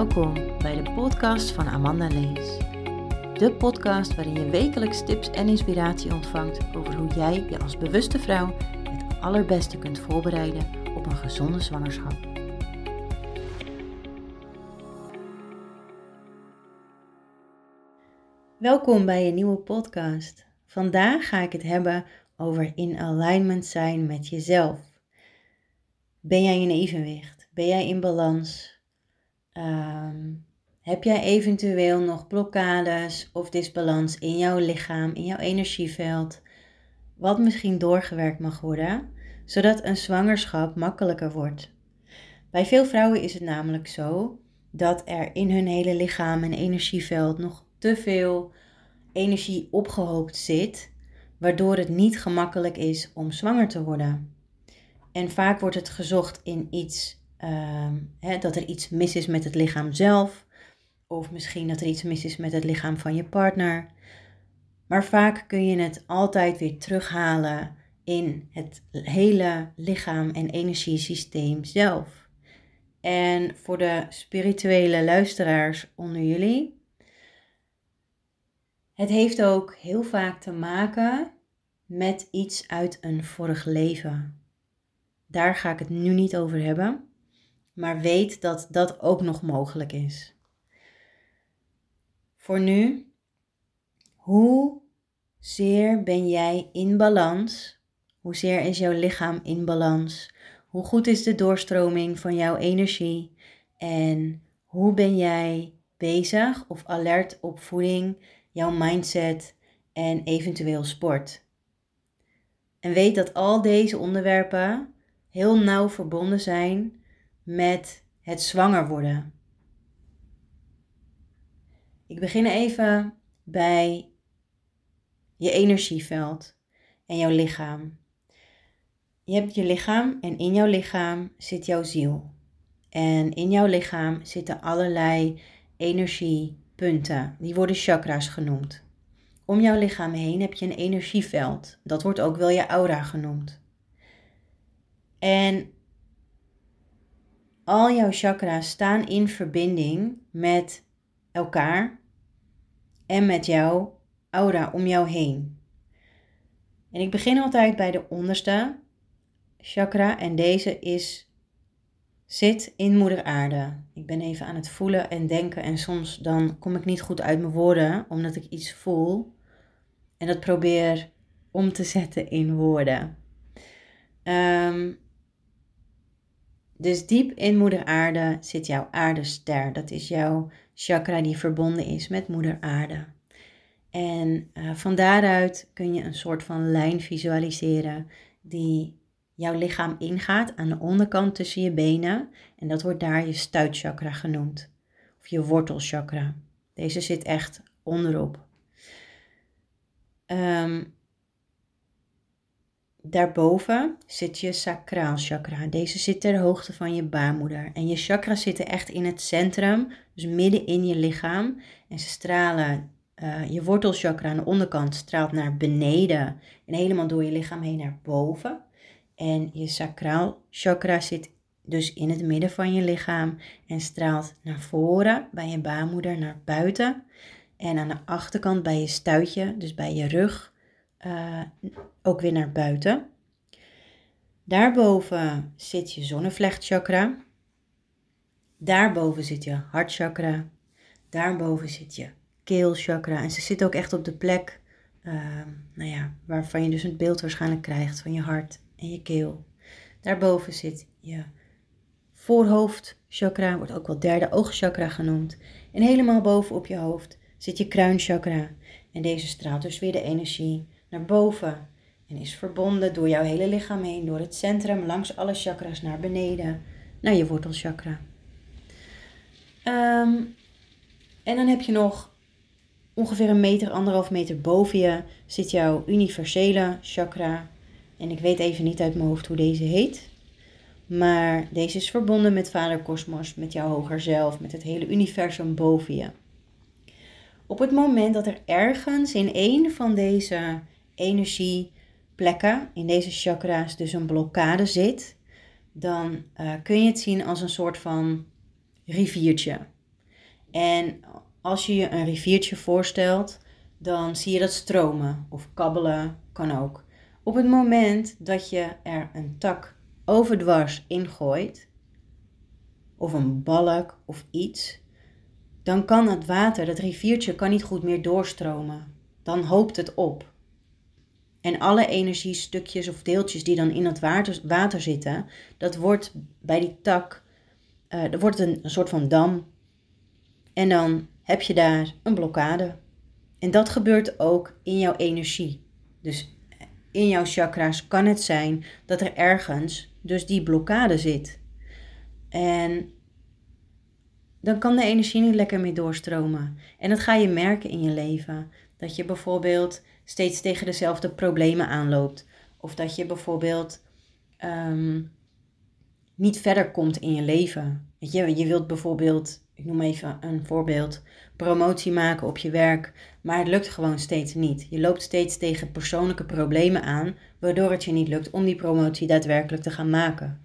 Welkom bij de podcast van Amanda Lees. De podcast waarin je wekelijks tips en inspiratie ontvangt over hoe jij je als bewuste vrouw het allerbeste kunt voorbereiden op een gezonde zwangerschap. Welkom bij een nieuwe podcast. Vandaag ga ik het hebben over in alignment zijn met jezelf. Ben jij in evenwicht? Ben jij in balans? Ehm, heb jij eventueel nog blokkades of disbalans in jouw lichaam, in jouw energieveld, wat misschien doorgewerkt mag worden, zodat een zwangerschap makkelijker wordt? Bij veel vrouwen is het namelijk zo dat er in hun hele lichaam en energieveld nog te veel energie opgehoopt zit, waardoor het niet gemakkelijk is om zwanger te worden. En vaak wordt het gezocht in iets Ehm, dat er iets mis is met het lichaam zelf. Of misschien dat er iets mis is met het lichaam van je partner. Maar vaak kun je het altijd weer terughalen in het hele lichaam en energiesysteem zelf. En voor de spirituele luisteraars onder jullie, het heeft ook heel vaak te maken met iets uit een vorig leven. Daar ga ik het nu niet over hebben maar weet dat dat ook nog mogelijk is. Voor nu, hoe zeer ben jij in balans? Hoezeer is jouw lichaam in balans? Hoe goed is de doorstroming van jouw energie? En hoe ben jij bezig of alert op voeding, jouw mindset en eventueel sport? En weet dat al deze onderwerpen heel nauw verbonden zijn met het zwanger worden. Ik begin even bij je energieveld en jouw lichaam. Je hebt je lichaam en in jouw lichaam zit jouw ziel. En in jouw lichaam zitten allerlei energiepunten. Die worden chakra's genoemd. Om jouw lichaam heen heb je een energieveld. Dat wordt ook wel je aura genoemd. En al jouw chakra's staan in verbinding met elkaar en met jouw aura om jou heen. En ik begin altijd bij de onderste chakra en deze is zit in moeder aarde. Ik ben even aan het voelen en denken en soms dan kom ik niet goed uit mijn woorden omdat ik iets voel en dat probeer om te zetten in woorden. Um, dus diep in moeder aarde zit jouw aardester. Dat is jouw chakra die verbonden is met moeder aarde. En uh, van daaruit kun je een soort van lijn visualiseren die jouw lichaam ingaat aan de onderkant tussen je benen. En dat wordt daar je stuitchakra genoemd. Of je wortelchakra. Deze zit echt onderop. Um, Daarboven zit je sacraal chakra. Deze zit ter hoogte van je baarmoeder. En je chakras zitten echt in het centrum, dus midden in je lichaam. En ze stralen, uh, je wortelchakra aan de onderkant straalt naar beneden en helemaal door je lichaam heen naar boven. En je sacraal chakra zit dus in het midden van je lichaam en straalt naar voren bij je baarmoeder naar buiten. En aan de achterkant bij je stuitje, dus bij je rug, uh, ook weer naar buiten. Daarboven zit je zonnevlechtchakra. Daarboven zit je hartchakra. Daarboven zit je keelchakra. En ze zit ook echt op de plek uh, nou ja, waarvan je dus een beeld waarschijnlijk krijgt van je hart en je keel. Daarboven zit je voorhoofdchakra, wordt ook wel derde oogchakra genoemd. En helemaal boven op je hoofd zit je kruinchakra. En deze straalt dus weer de energie naar boven. En is verbonden door jouw hele lichaam heen, door het centrum, langs alle chakras naar beneden, naar je wortelchakra. Um, en dan heb je nog ongeveer een meter, anderhalf meter boven je zit jouw universele chakra. En ik weet even niet uit mijn hoofd hoe deze heet. Maar deze is verbonden met Vader Kosmos, met jouw hoger zelf, met het hele universum boven je. Op het moment dat er ergens in een van deze energieplekken, in deze chakra's dus een blokkade zit, dan uh, kun je het zien als een soort van riviertje. En als je je een riviertje voorstelt, dan zie je dat stromen of kabbelen kan ook. Op het moment dat je er een tak overdwars ingooit, of een balk of iets, dan kan het water, dat riviertje, kan niet goed meer doorstromen. Dan hoopt het op. En alle energiestukjes of deeltjes die dan in het water, water zitten, dat wordt bij die tak, uh, er wordt een, een soort van dam. En dan heb je daar een blokkade. En dat gebeurt ook in jouw energie. Dus in jouw chakra's kan het zijn dat er ergens dus die blokkade zit. En dan kan de energie niet lekker meer doorstromen. En dat ga je merken in je leven. Dat je bijvoorbeeld steeds tegen dezelfde problemen aanloopt. Of dat je bijvoorbeeld ehm, niet verder komt in je leven. Je, je wilt bijvoorbeeld, ik noem even een voorbeeld, promotie maken op je werk, maar het lukt gewoon steeds niet. Je loopt steeds tegen persoonlijke problemen aan, waardoor het je niet lukt om die promotie daadwerkelijk te gaan maken.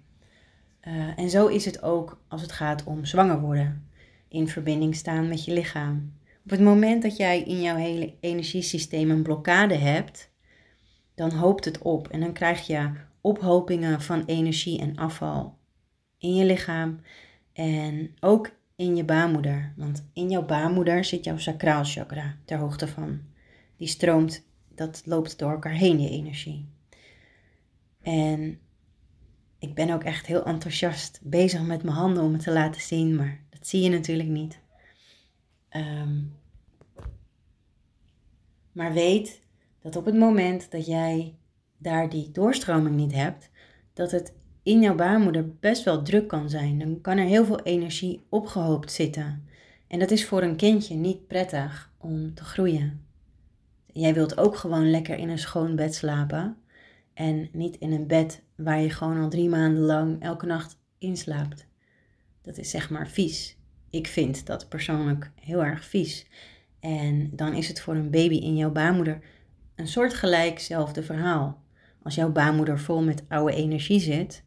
Uh, en zo is het ook als het gaat om zwanger worden. In verbinding staan met je lichaam. Op het moment dat jij in jouw hele energiesysteem een blokkade hebt, dan hoopt het op en dan krijg je ophopingen van energie en afval in je lichaam en ook in je baarmoeder. Want in jouw baarmoeder zit jouw sacraal chakra ter hoogte van. Die stroomt, dat loopt door elkaar heen, je energie. En ik ben ook echt heel enthousiast bezig met mijn handen om het te laten zien, maar dat zie je natuurlijk niet. Ehm, maar weet dat op het moment dat jij daar die doorstroming niet hebt, dat het in jouw baarmoeder best wel druk kan zijn. Dan kan er heel veel energie opgehoopt zitten. En dat is voor een kindje niet prettig om te groeien. Jij wilt ook gewoon lekker in een schoon bed slapen. En niet in een bed waar je gewoon al drie maanden lang elke nacht inslaapt. Dat is zeg maar vies. Ik vind dat persoonlijk heel erg vies. En dan is het voor een baby in jouw baarmoeder een soort gelijkzelfde verhaal. Als jouw baarmoeder vol met oude energie zit,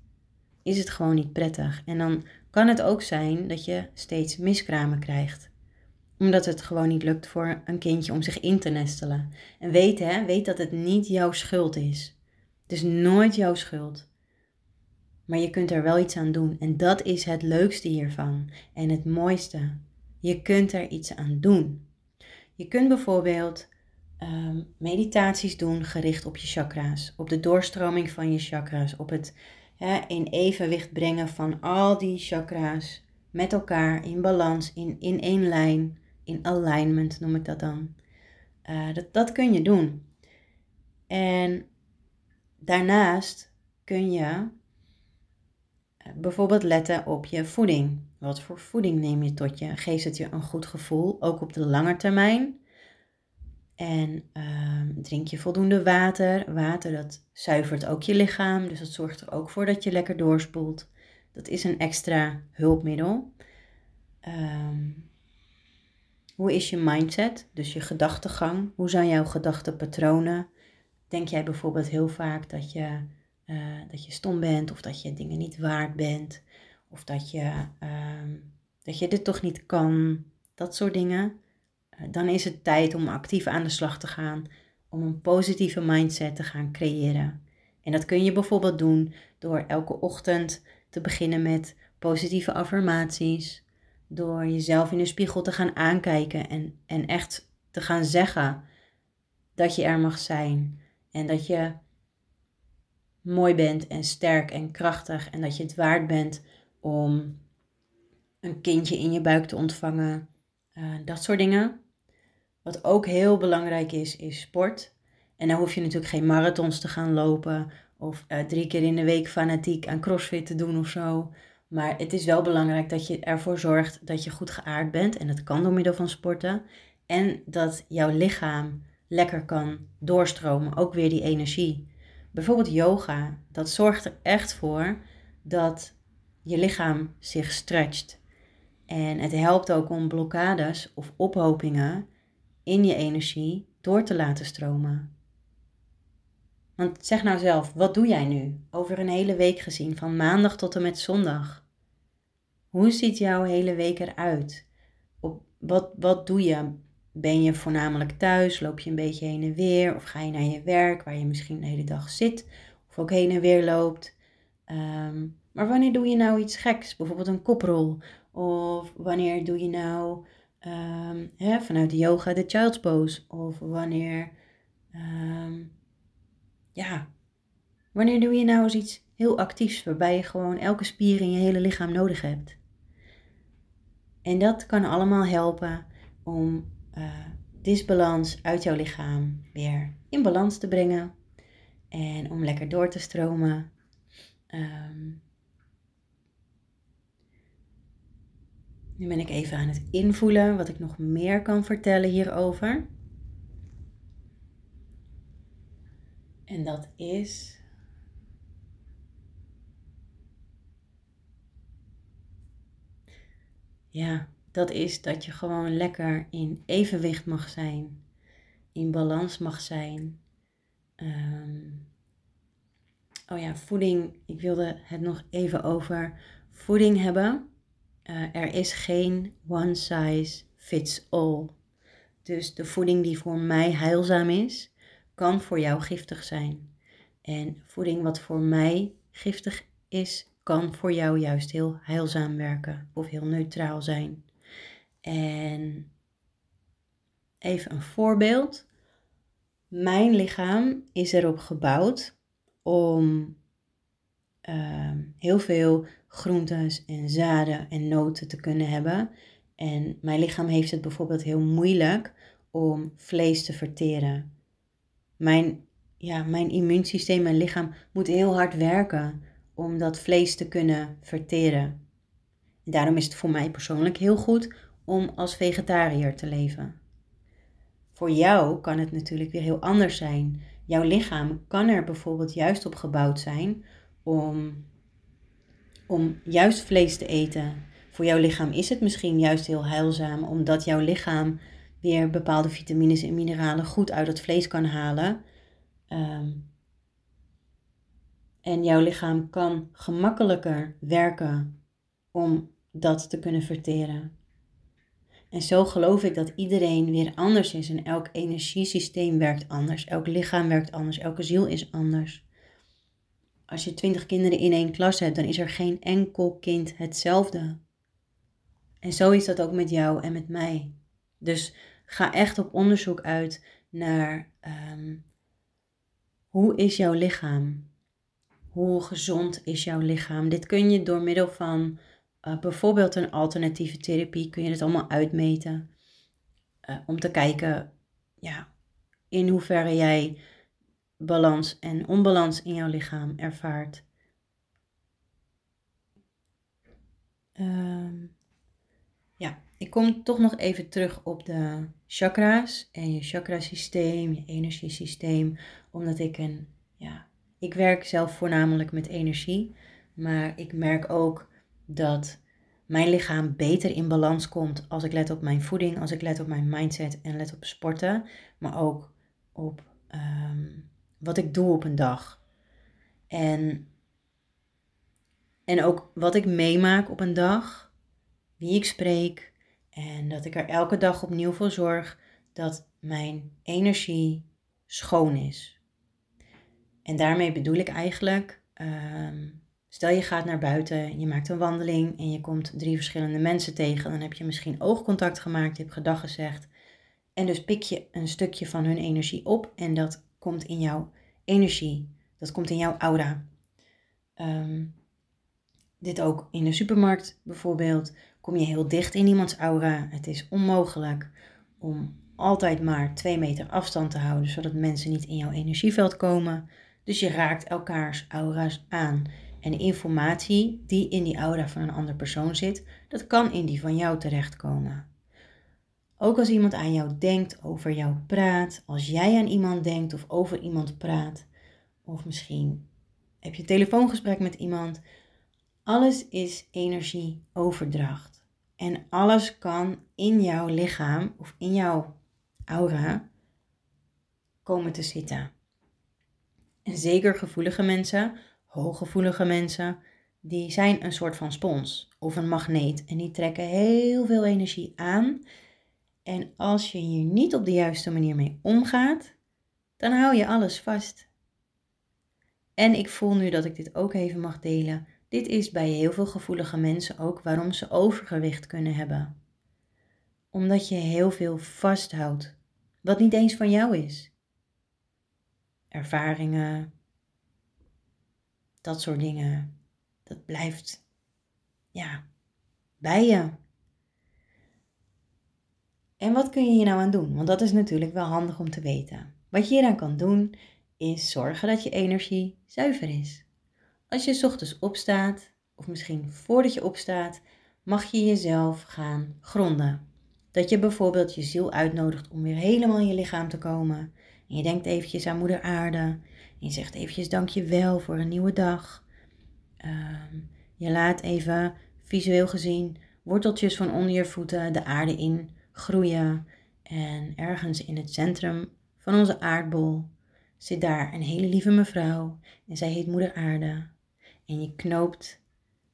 is het gewoon niet prettig. En dan kan het ook zijn dat je steeds miskramen krijgt. Omdat het gewoon niet lukt voor een kindje om zich in te nestelen. En weet, hè, weet dat het niet jouw schuld is. Het is nooit jouw schuld. Maar je kunt er wel iets aan doen. En dat is het leukste hiervan. En het mooiste. Je kunt er iets aan doen. Je kunt bijvoorbeeld um, meditaties doen gericht op je chakra's. Op de doorstroming van je chakra's. Op het in evenwicht brengen van al die chakra's met elkaar in balans, in, in één lijn, in alignment noem ik dat dan. Uh, dat, dat kun je doen. En daarnaast kun je eh, bijvoorbeeld letten op je voeding. Wat voor voeding neem je tot je? Geeft het je een goed gevoel, ook op de lange termijn? En ehm, drink je voldoende water. Water dat zuivert ook je lichaam, dus dat zorgt er ook voor dat je lekker doorspoelt. Dat is een extra hulpmiddel. Ehm, hoe is je mindset, dus je gedachtegang? Hoe zijn jouw gedachtenpatronen? Denk jij bijvoorbeeld heel vaak dat je, uh, dat je stom bent of dat je dingen niet waard bent? Of dat je, ehm, dat je dit toch niet kan? Dat soort dingen dan is het tijd om actief aan de slag te gaan, om een positieve mindset te gaan creëren. En dat kun je bijvoorbeeld doen door elke ochtend te beginnen met positieve affirmaties, door jezelf in de spiegel te gaan aankijken en, en echt te gaan zeggen dat je er mag zijn en dat je mooi bent en sterk en krachtig en dat je het waard bent om een kindje in je buik te ontvangen. Uh, dat soort dingen. Wat ook heel belangrijk is, is sport. En dan hoef je natuurlijk geen marathons te gaan lopen of uh, drie keer in de week fanatiek aan crossfit te doen of zo. Maar het is wel belangrijk dat je ervoor zorgt dat je goed geaard bent. En dat kan door middel van sporten. En dat jouw lichaam lekker kan doorstromen, ook weer die energie. Bijvoorbeeld yoga, dat zorgt er echt voor dat je lichaam zich stretcht. En het helpt ook om blokkades of ophopingen in je energie door te laten stromen. Want zeg nou zelf, wat doe jij nu over een hele week gezien, van maandag tot en met zondag? Hoe ziet jouw hele week eruit? Op wat, wat doe je? Ben je voornamelijk thuis? Loop je een beetje heen en weer? Of ga je naar je werk waar je misschien de hele dag zit? Of ook heen en weer loopt? Ehm, maar wanneer doe je nou iets geks? Bijvoorbeeld een koprol. Of wanneer doe je nou ehm, hè, vanuit de yoga de child's pose? Of wanneer, ehm, ja, wanneer doe je nou eens iets heel actiefs waarbij je gewoon elke spier in je hele lichaam nodig hebt? En dat kan allemaal helpen om uh, disbalans uit jouw lichaam weer in balans te brengen. En om lekker door te stromen. Um, nu ben ik even aan het invoelen wat ik nog meer kan vertellen hierover. En dat is. Ja, dat is dat je gewoon lekker in evenwicht mag zijn, in balans mag zijn. Um, oh ja, voeding. Ik wilde het nog even over voeding hebben. Uh, er is geen one size fits all. Dus de voeding die voor mij heilzaam is, kan voor jou giftig zijn. En voeding wat voor mij giftig is, kan voor jou juist heel heilzaam werken of heel neutraal zijn. En even een voorbeeld. Mijn lichaam is erop gebouwd om uh, heel veel groentes en zaden en noten te kunnen hebben. En mijn lichaam heeft het bijvoorbeeld heel moeilijk om vlees te verteren. Mijn, ja, mijn immuunsysteem, mijn lichaam moet heel hard werken om dat vlees te kunnen verteren. En daarom is het voor mij persoonlijk heel goed om als vegetariër te leven. Voor jou kan het natuurlijk weer heel anders zijn. Jouw lichaam kan er bijvoorbeeld juist op gebouwd zijn om, om juist vlees te eten. Voor jouw lichaam is het misschien juist heel heilzaam, omdat jouw lichaam weer bepaalde vitamines en mineralen goed uit het vlees kan halen. Ehm, en jouw lichaam kan gemakkelijker werken om dat te kunnen verteren. En zo geloof ik dat iedereen weer anders is en elk energiesysteem werkt anders, elk lichaam werkt anders, elke ziel is anders. Als je twintig kinderen in één klas hebt, dan is er geen enkel kind hetzelfde. En zo is dat ook met jou en met mij. Dus ga echt op onderzoek uit naar um, hoe is jouw lichaam? Hoe gezond is jouw lichaam? Dit kun je door middel van uh, bijvoorbeeld een alternatieve therapie, kun je het allemaal uitmeten. Uh, om te kijken ja, in hoeverre jij balans en onbalans in jouw lichaam ervaart. Uh, ja, ik kom toch nog even terug op de chakra's en je chakrasysteem, je energiesysteem, omdat ik een, ja, ik werk zelf voornamelijk met energie, maar ik merk ook dat mijn lichaam beter in balans komt als ik let op mijn voeding, als ik let op mijn mindset en let op sporten, maar ook op um, wat ik doe op een dag. En, en ook wat ik meemaak op een dag, wie ik spreek en dat ik er elke dag opnieuw voor zorg dat mijn energie schoon is. En daarmee bedoel ik eigenlijk um, Stel je gaat naar buiten, je maakt een wandeling en je komt drie verschillende mensen tegen. Dan heb je misschien oogcontact gemaakt, je hebt gedag gezegd. En dus pik je een stukje van hun energie op en dat komt in jouw energie. Dat komt in jouw aura. Ehm, dit ook in de supermarkt bijvoorbeeld. Kom je heel dicht in iemands aura. Het is onmogelijk om altijd maar twee meter afstand te houden, zodat mensen niet in jouw energieveld komen. Dus je raakt elkaars aura's aan. En informatie die in die aura van een andere persoon zit, dat kan in die van jou terechtkomen. Ook als iemand aan jou denkt, over jou praat, als jij aan iemand denkt of over iemand praat, of misschien heb je een telefoongesprek met iemand, alles is energieoverdracht. En alles kan in jouw lichaam of in jouw aura komen te zitten. En zeker gevoelige mensen hooggevoelige mensen, die zijn een soort van spons of een magneet. En die trekken heel veel energie aan En als je hier niet op de juiste manier mee omgaat, dan hou je alles vast. En ik voel nu dat ik dit ook even mag delen. Dit is bij heel veel gevoelige mensen ook waarom ze overgewicht kunnen hebben. Omdat je heel veel vasthoudt, wat niet eens van jou is. Ervaringen, dat soort dingen, dat blijft, ja, bij je. En wat kun je hier nou aan doen? Want dat is natuurlijk wel handig om te weten. Wat je hieraan kan doen, is zorgen dat je energie zuiver is. Als je ochtends opstaat, of misschien voordat je opstaat, mag je jezelf gaan gronden. Dat je bijvoorbeeld je ziel uitnodigt om weer helemaal in je lichaam te komen. En je denkt eventjes aan moeder aarde. En je zegt eventjes dankjewel voor een nieuwe dag. Ehm, je laat even visueel gezien worteltjes van onder je voeten de aarde in groeien. En ergens in het centrum van onze aardbol zit daar een hele lieve mevrouw en zij heet Moeder Aarde. En je knoopt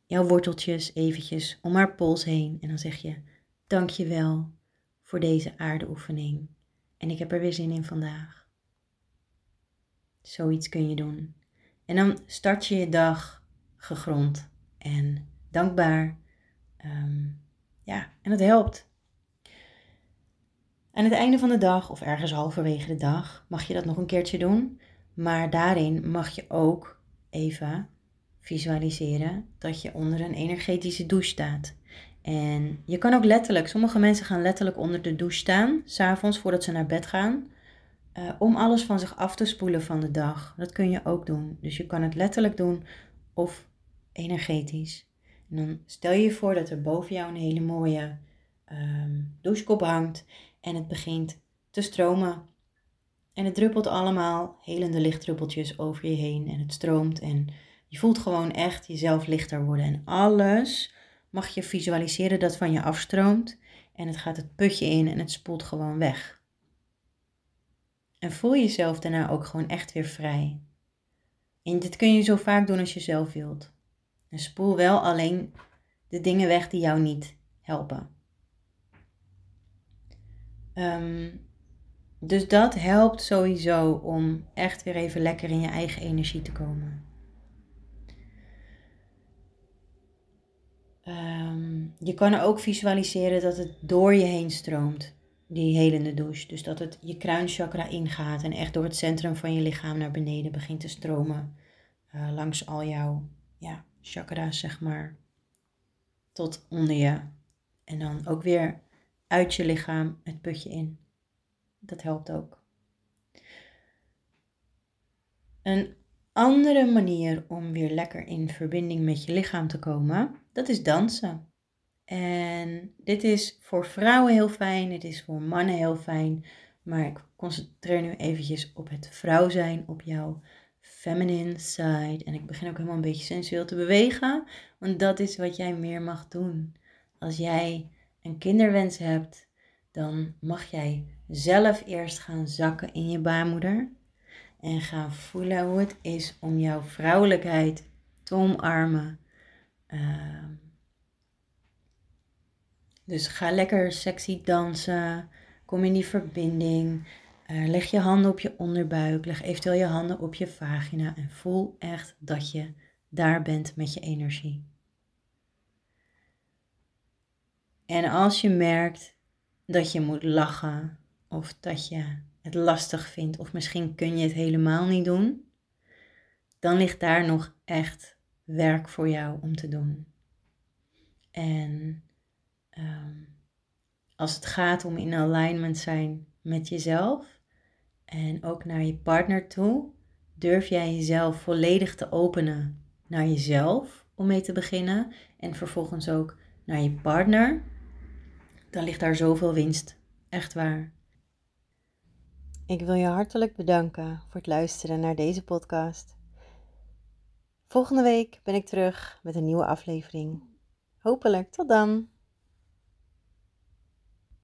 jouw worteltjes eventjes om haar pols heen en dan zeg je dankjewel voor deze aardeoefening. En ik heb er weer zin in vandaag. Zoiets kun je doen. En dan start je je dag gegrond en dankbaar. Ehm, ja, en het helpt. Aan het einde van de dag of ergens halverwege de dag mag je dat nog een keertje doen. Maar daarin mag je ook even visualiseren dat je onder een energetische douche staat. En je kan ook letterlijk, sommige mensen gaan letterlijk onder de douche staan, s'avonds voordat ze naar bed gaan, uh, om alles van zich af te spoelen van de dag. Dat kun je ook doen. Dus je kan het letterlijk doen of energetisch. En dan stel je je voor dat er boven jou een hele mooie um, douchekop hangt en het begint te stromen. En het druppelt allemaal helende lichtdruppeltjes over je heen en het stroomt en je voelt gewoon echt jezelf lichter worden. En alles mag je visualiseren dat van je afstroomt en het gaat het putje in en het spoelt gewoon weg. En voel jezelf daarna ook gewoon echt weer vrij. En dit kun je zo vaak doen als je zelf wilt. En spoel wel alleen de dingen weg die jou niet helpen. Ehm, dus dat helpt sowieso om echt weer even lekker in je eigen energie te komen. Ehm, je kan er ook visualiseren dat het door je heen stroomt, die helende douche. Dus dat het je kruinchakra ingaat en echt door het centrum van je lichaam naar beneden begint te stromen. Uh, langs al jouw ja, chakra's, zeg maar. Tot onder je. En dan ook weer uit je lichaam het putje in. Dat helpt ook. Een andere manier om weer lekker in verbinding met je lichaam te komen, dat is dansen. En dit is voor vrouwen heel fijn, dit is voor mannen heel fijn, maar ik concentreer nu eventjes op het vrouw zijn, op jouw feminine side. En ik begin ook helemaal een beetje sensueel te bewegen, want dat is wat jij meer mag doen. Als jij een kinderwens hebt, dan mag jij zelf eerst gaan zakken in je baarmoeder en gaan voelen hoe het is om jouw vrouwelijkheid te omarmen. Ehm, dus ga lekker sexy dansen. Kom in die verbinding. Uh, leg je handen op je onderbuik. Leg eventueel je handen op je vagina. En voel echt dat je daar bent met je energie. En als je merkt dat je moet lachen of dat je het lastig vindt of misschien kun je het helemaal niet doen, dan ligt daar nog echt werk voor jou om te doen. En ehm, als het gaat om in alignment zijn met jezelf en ook naar je partner toe, durf jij jezelf volledig te openen naar jezelf om mee te beginnen en vervolgens ook naar je partner dan ligt daar zoveel winst. Echt waar. Ik wil je hartelijk bedanken voor het luisteren naar deze podcast. Volgende week ben ik terug met een nieuwe aflevering. Hopelijk tot dan.